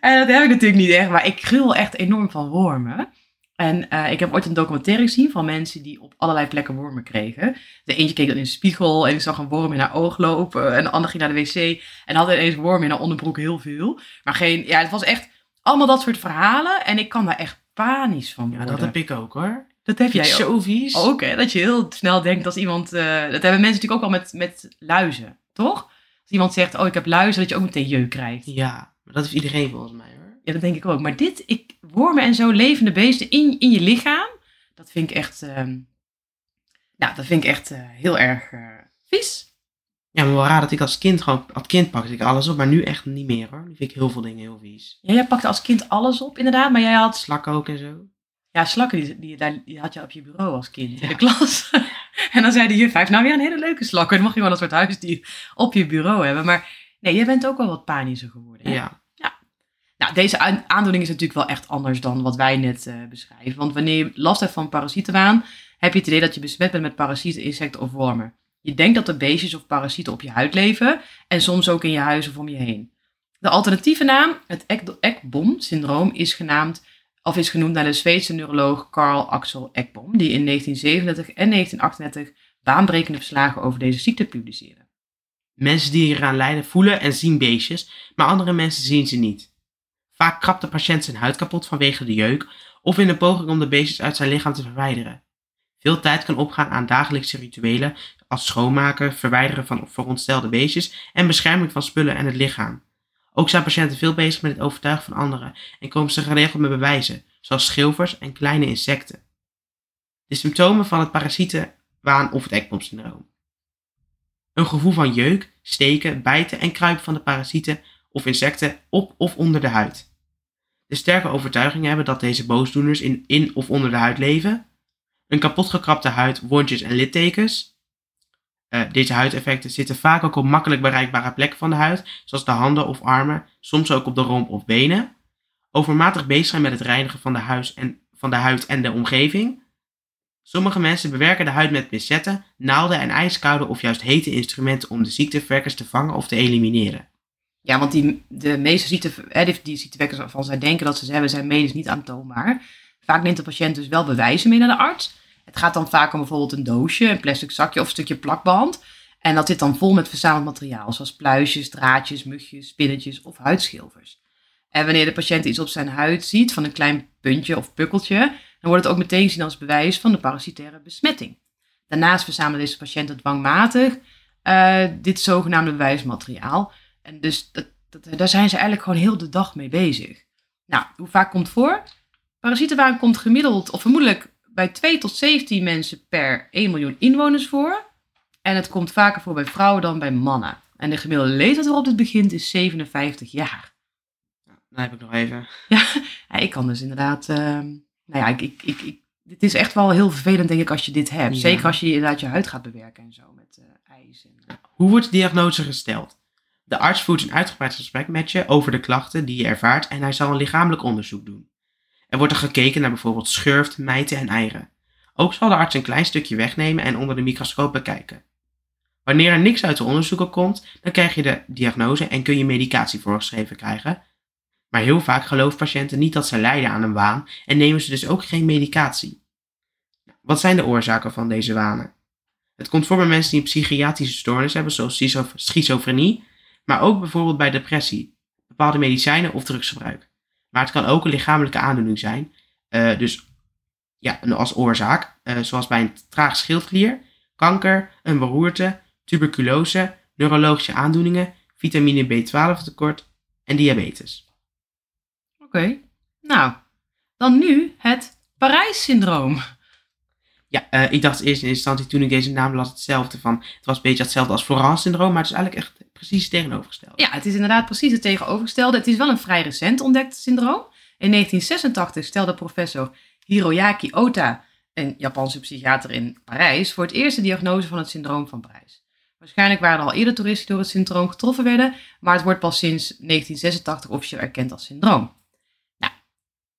En dat heb ik natuurlijk niet echt, maar ik gruwel echt enorm van wormen. En eh, ik heb ooit een documentaire gezien van mensen die op allerlei plekken wormen kregen. De eentje keek dan in de spiegel en die zag een worm in haar oog lopen. En de ander ging naar de wc en had ineens worm in haar onderbroek heel veel. Maar geen, ja, het was echt allemaal dat soort verhalen. En ik kan daar echt panisch van Ja, worden. dat heb ik ook hoor. Dat heb jij ook. ik zo vies. Ook, hè? Dat je heel snel denkt als iemand... eh, dat hebben mensen natuurlijk ook al met, met luizen, toch? Als iemand zegt, oh, ik heb luizen, dat je ook meteen jeuk krijgt. Ja, maar dat heeft iedereen volgens mij hoor. Ja, dat denk ik ook. Maar dit, ik, wormen en zo, levende beesten in, in je lichaam, dat vind ik echt... ehm, nou, dat vind ik echt eh, heel erg eh, vies. Ja, maar wel raar dat ik als kind gewoon, als kind pakte ik alles op, maar nu echt niet meer hoor. Nu vind ik heel veel dingen heel vies. Ja, jij pakte als kind alles op, inderdaad. Maar jij had... Slakken ook en zo. Ja, slakken, die, die, die had je op je bureau als kind in de klas. en dan zei de juf, heeft nou weer een hele leuke slak. En dan mag je gewoon dat soort huisdier op je bureau hebben. Maar nee, jij bent ook wel wat panischer geworden. hè? Ja. Nou, deze aan- aandoening is natuurlijk wel echt anders dan wat wij net eh, beschrijven. Want wanneer je last hebt van parasietenwaan, heb je het idee dat je besmet bent met parasieten, insecten of wormen. Je denkt dat er beestjes of parasieten op je huid leven en soms ook in je huis of om je heen. De alternatieve naam, het Ek- Ekbom-syndroom, is genaamd of is genoemd naar de Zweedse neuroloog Carl Axel Ekbom, die in 1937 en 1938 baanbrekende verslagen over deze ziekte publiceerde. Mensen die hieraan lijden voelen en zien beestjes, maar andere mensen zien ze niet. Vaak krabt de patiënt zijn huid kapot vanwege de jeuk of in een poging om de beestjes uit zijn lichaam te verwijderen. Veel tijd kan opgaan aan dagelijkse rituelen als schoonmaken, verwijderen van verontstelde beestjes en bescherming van spullen en het lichaam. Ook zijn patiënten veel bezig met het overtuigen van anderen en komen ze geregeld met bewijzen, zoals schilfers en kleine insecten. De symptomen van het parasietenwaan of het ekbomsyndroom. Een gevoel van jeuk, steken, bijten en kruipen van de parasieten of insecten op of onder de huid. De sterke overtuiging hebben dat deze boosdoeners in, in of onder de huid leven. Een kapotgekrabde huid, wondjes en littekens. Eh, deze huideffecten zitten vaak ook op makkelijk bereikbare plekken van de huid, zoals de handen of armen, soms ook op de romp of benen. Overmatig bezig zijn met het reinigen van de, huis en, van de huid en de omgeving. Sommige mensen bewerken de huid met pincetten, naalden en ijskoude of juist hete instrumenten om de ziekteverwekkers te vangen of te elimineren. Ja, want die, de meeste ziekte, hè, die, die ziektewekkers waarvan zij denken dat ze ze hebben, zijn medisch niet aantoonbaar. Vaak neemt de patiënt dus wel bewijzen mee naar de arts. Het gaat dan vaak om bijvoorbeeld een doosje, een plastic zakje of een stukje plakband. En dat zit dan vol met verzameld materiaal, zoals pluisjes, draadjes, mugjes, spinnetjes of huidschilfers. En wanneer de patiënt iets op zijn huid ziet van een klein puntje of pukkeltje, dan wordt het ook meteen gezien als bewijs van de parasitaire besmetting. Daarnaast verzamelen deze patiënten dwangmatig uh, dit zogenaamde bewijsmateriaal. En dus dat, dat, daar zijn ze eigenlijk gewoon heel de dag mee bezig. Nou, hoe vaak komt het voor? Parasietenwaan komt gemiddeld, of vermoedelijk bij 2 tot 17 mensen per 1 miljoen inwoners voor. En het komt vaker voor bij vrouwen dan bij mannen. En de gemiddelde leeftijd waarop dit begint is 57 jaar. Dan heb ik nog even. Ja, ik kan dus inderdaad. Uh, nou ja, ik, ik, ik, is echt wel heel vervelend, denk ik, als je dit hebt. Ja. Zeker als je inderdaad je huid gaat bewerken en zo met uh, ijs. En, uh. Hoe wordt de diagnose gesteld? De arts voert een uitgebreid gesprek met je over de klachten die je ervaart en hij zal een lichamelijk onderzoek doen. Er wordt er gekeken naar bijvoorbeeld schurft, mijten en eieren. Ook zal de arts een klein stukje wegnemen en onder de microscoop bekijken. Wanneer er niks uit de onderzoeken komt, dan krijg je de diagnose en kun je medicatie voorgeschreven krijgen. Maar heel vaak geloven patiënten niet dat ze lijden aan een waan en nemen ze dus ook geen medicatie. Wat zijn de oorzaken van deze wanen? Het komt voor bij mensen die een psychiatrische stoornis hebben, zoals schizofrenie, maar ook bijvoorbeeld bij depressie, bepaalde medicijnen of drugsgebruik. Maar het kan ook een lichamelijke aandoening zijn, uh, dus ja, als oorzaak, uh, zoals bij een traag schildklier, kanker, een beroerte, tuberculose, neurologische aandoeningen, vitamine B12 tekort en diabetes. Oké, nou, dan nu het Parijs-syndroom. Ja, uh, ik dacht in instantie toen ik deze naam las hetzelfde van, het was een beetje hetzelfde als Florence-syndroom, maar het is eigenlijk echt precies het tegenovergestelde. Ja, het is inderdaad precies het tegenovergestelde. Het is wel een vrij recent ontdekt syndroom. In 1986 stelde professor Hiroyaki Ota, een Japanse psychiater in Parijs, voor het eerst de diagnose van het syndroom van Parijs. Waarschijnlijk waren er al eerder toeristen die door het syndroom getroffen werden, maar het wordt pas sinds 1986 officieel erkend als syndroom.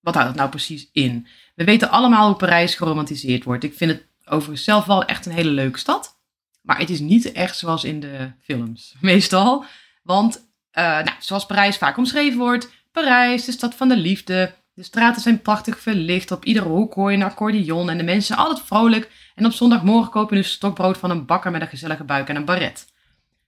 Wat houdt het nou precies in? We weten allemaal hoe Parijs geromantiseerd wordt. Ik vind het overigens zelf wel echt een hele leuke stad. Maar het is niet echt zoals in de films, meestal. Want, uh, nou, zoals Parijs vaak omschreven wordt, Parijs, de stad van de liefde. De straten zijn prachtig verlicht, op iedere hoek hoor je een accordeon en de mensen altijd vrolijk. En op zondagmorgen kopen een stokbrood van een bakker met een gezellige buik en een baret.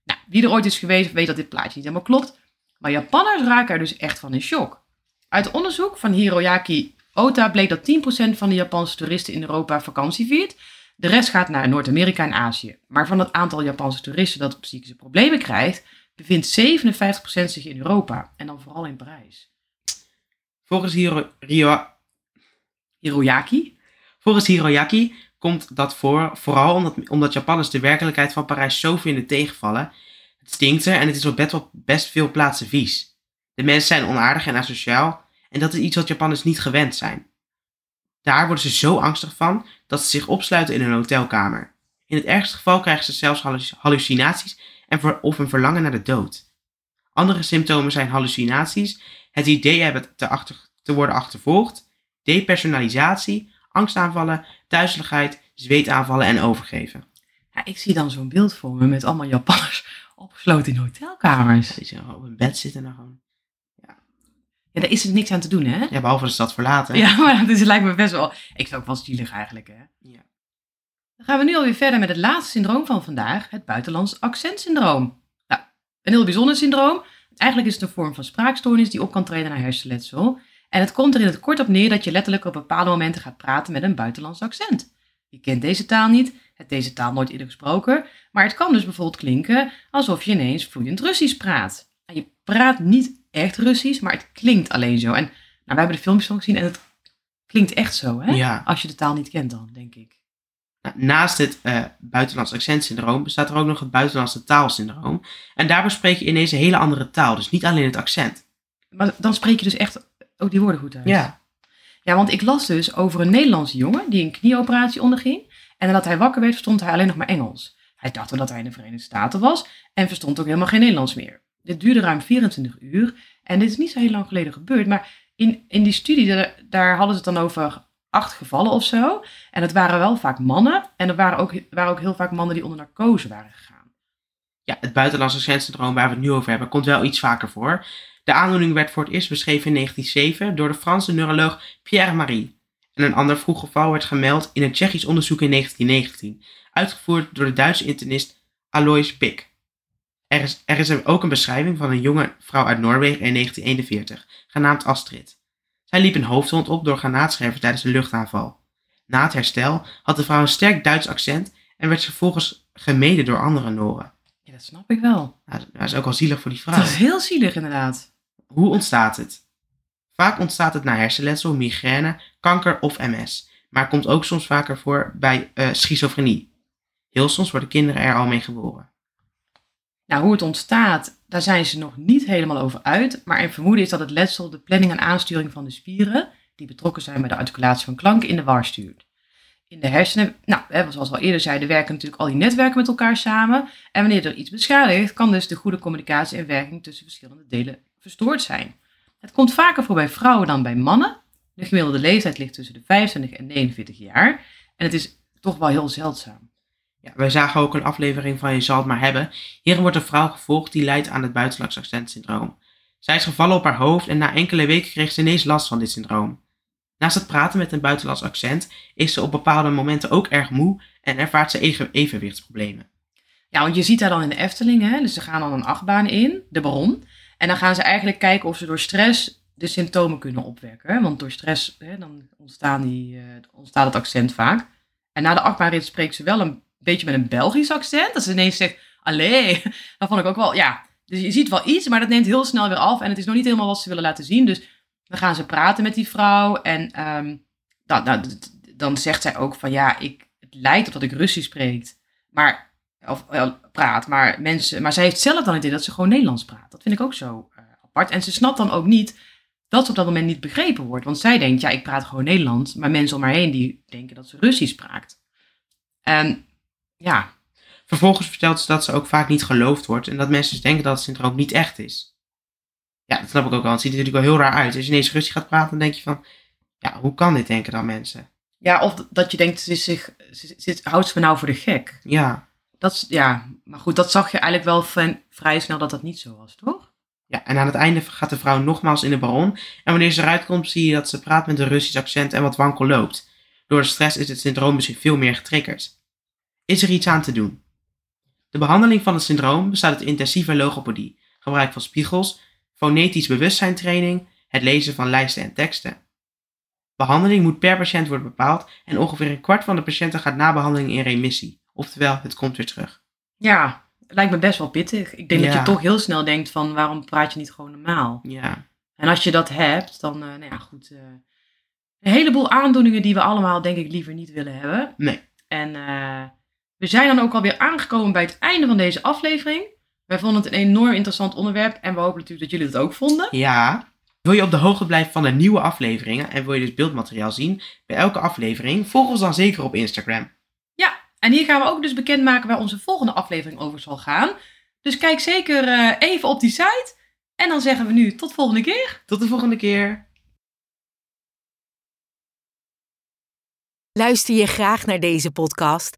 Nou, wie er ooit is geweest weet dat dit plaatje niet helemaal klopt. Maar Japanners raken er dus echt van in shock. Uit onderzoek van Hiroyaki Ota bleek dat 10% van de Japanse toeristen in Europa vakantie viert. De rest gaat naar Noord-Amerika en Azië. Maar van het aantal Japanse toeristen dat psychische problemen krijgt, bevindt 57% zich in Europa. En dan vooral in Parijs. Volgens Hiro, Rio, Hiroyaki? Volgens Hiroyaki komt dat voor, vooral omdat, omdat Japanners de werkelijkheid van Parijs zo vinden tegenvallen. Het stinkt er en het is op best, wel best veel plaatsen vies. De mensen zijn onaardig en asociaal en dat is iets wat Japanners niet gewend zijn. Daar worden ze zo angstig van dat ze zich opsluiten in een hotelkamer. In het ergste geval krijgen ze zelfs hallucinaties en ver, of een verlangen naar de dood. Andere symptomen zijn hallucinaties, het idee hebben te, achter, te worden achtervolgd, depersonalisatie, angstaanvallen, duizeligheid, zweetaanvallen en overgeven. Ja, ik zie dan zo'n beeld voor me met allemaal Japanners opgesloten in hotelkamers. Die ze op een bed zitten en gewoon... Ja, daar is er niks aan te doen, hè? Ja, behalve de stad verlaten. Ja, maar dat is, lijkt me best wel... Ik vind ook wel zielig eigenlijk, hè? Ja. Dan gaan we nu alweer verder met het laatste syndroom van vandaag. Het buitenlands accentsyndroom. Nou, een heel bijzonder syndroom. Eigenlijk is het een vorm van spraakstoornis die op kan treden naar hersenletsel. En het komt er in het kort op neer dat je letterlijk op bepaalde momenten gaat praten met een buitenlands accent. Je kent deze taal niet, hebt deze taal nooit eerder gesproken, maar het kan dus bijvoorbeeld klinken alsof je ineens vloeiend Russisch praat. En je praat niet echt Russisch, maar het klinkt alleen zo. En nou, wij hebben de filmpjes van gezien en het klinkt echt zo, hè? Ja. Als je de taal niet kent dan, denk ik. Nou, Naast het uh, buitenlands accentsyndroom bestaat er ook nog het buitenlandse taalsyndroom. En daarbij spreek je ineens een hele andere taal, dus niet alleen het accent. Maar dan spreek je dus echt ook die woorden goed uit. Ja. Ja, want ik las dus over een Nederlandse jongen die een knieoperatie onderging. En nadat hij wakker werd, verstond hij alleen nog maar Engels. Hij dacht wel dat hij in de Verenigde Staten was en verstond ook helemaal geen Nederlands meer. Dit duurde ruim 24 uur en dit is niet zo heel lang geleden gebeurd. Maar in, in die studie, daar, hadden ze het dan over acht gevallen of zo. En het waren wel vaak mannen en er waren ook, waren ook heel vaak mannen die onder narcose waren gegaan. Ja, het buitenlandse accentsyndroom waar we het nu over hebben, komt wel iets vaker voor. De aandoening werd voor het eerst beschreven in 1907 door de Franse neuroloog Pierre Marie. En een ander vroeg geval werd gemeld in een Tsjechisch onderzoek in 1919, uitgevoerd door de Duitse internist Alois Pick. Er is, er is ook een beschrijving van een jonge vrouw uit Noorwegen in 1941, genaamd Astrid. Zij liep een hoofdwond op door granaatscherven tijdens een luchtaanval. Na het herstel had de vrouw een sterk Duits accent en werd ze vervolgens gemeden door andere Noren. Ja, dat snap ik wel. Nou, dat is ook wel zielig voor die vrouw. Dat is heel zielig inderdaad. Hoe ontstaat het? Vaak ontstaat het na hersenletsel, migraine, kanker of MS, maar komt ook soms vaker voor bij eh, schizofrenie. Heel soms worden kinderen er al mee geboren. Nou, hoe het ontstaat, daar zijn ze nog niet helemaal over uit. Maar een vermoeden is dat het letsel de planning en aansturing van de spieren, die betrokken zijn bij de articulatie van klanken, in de war stuurt. In de hersenen, nou, hè, zoals we al eerder zeiden, werken natuurlijk al die netwerken met elkaar samen. En wanneer er iets beschadigt, kan dus de goede communicatie en werking tussen verschillende delen verstoord zijn. Het komt vaker voor bij vrouwen dan bij mannen. De gemiddelde leeftijd ligt tussen de 25 en 49 jaar. En het is toch wel heel zeldzaam. Ja, wij zagen ook een aflevering van Je zal het maar hebben. Hierin wordt een vrouw gevolgd die lijdt aan het buitenlands accentsyndroom. Zij is gevallen op haar hoofd en na enkele weken kreeg ze ineens last van dit syndroom. Naast het praten met een buitenlands accent is ze op bepaalde momenten ook erg moe en ervaart ze even evenwichtsproblemen. Ja, want je ziet haar dan in de Efteling, hè? dus ze gaan dan een achtbaan in, de Baron. En dan gaan ze eigenlijk kijken of ze door stress de symptomen kunnen opwekken. Want door stress hè, dan ontstaan die, uh, ontstaat het accent vaak. En na de achtbaanrit spreekt ze wel een beetje met een Belgisch accent. Dat ze ineens zegt, allee, dat vond ik ook wel, ja. Dus je ziet wel iets, maar dat neemt heel snel weer af. En het is nog niet helemaal wat ze willen laten zien. Dus dan gaan ze praten met die vrouw. En um, dan, dan, dan zegt zij ook van, ja, ik, het lijkt op dat ik Russisch spreek. Maar, of praat. Maar, mensen, maar zij heeft zelf dan het idee dat ze gewoon Nederlands praat. Dat vind ik ook zo uh, apart. En ze snapt dan ook niet dat ze op dat moment niet begrepen wordt. Want zij denkt, ja, ik praat gewoon Nederlands. Maar mensen om haar heen die denken dat ze Russisch praat. En ja. Vervolgens vertelt ze dat ze ook vaak niet geloofd wordt en dat mensen dus denken dat het syndroom niet echt is. Ja, dat snap ik ook wel. Het ziet er natuurlijk wel heel raar uit. Als je ineens Russisch gaat praten, dan denk je van, ja, hoe kan dit denken dan mensen? Ja, of dat je denkt, ze, zich, ze, ze, houdt ze me nou voor de gek? Ja. Dat ja, maar goed, dat zag je eigenlijk wel van, vrij snel dat dat niet zo was, toch? Ja, en aan het einde gaat de vrouw nogmaals in de baron. En wanneer ze eruit komt, zie je dat ze praat met een Russisch accent en wat wankel loopt. Door de stress is het syndroom misschien veel meer getriggerd. Is er iets aan te doen? De behandeling van het syndroom bestaat uit intensieve logopedie, gebruik van spiegels, fonetisch bewustzijntraining, het lezen van lijsten en teksten. Behandeling moet per patiënt worden bepaald en ongeveer een kwart van de patiënten gaat na behandeling in remissie, oftewel het komt weer terug. Ja, het lijkt me best wel pittig. Ik denk ja. dat je toch heel snel denkt van waarom praat je niet gewoon normaal? Ja. En als je dat hebt, dan, uh, nou ja, goed. Uh, een heleboel aandoeningen die we allemaal denk ik liever niet willen hebben. Nee. En uh, we zijn dan ook alweer aangekomen bij het einde van deze aflevering. Wij vonden het een enorm interessant onderwerp en we hopen natuurlijk dat jullie het ook vonden. Ja. Wil je op de hoogte blijven van de nieuwe afleveringen en wil je dus beeldmateriaal zien bij elke aflevering, volg ons dan zeker op Instagram. Ja, en hier gaan we ook dus bekendmaken waar onze volgende aflevering over zal gaan. Dus kijk zeker uh, even op die site. En dan zeggen we nu tot volgende keer. Tot de volgende keer. Luister je graag naar deze podcast?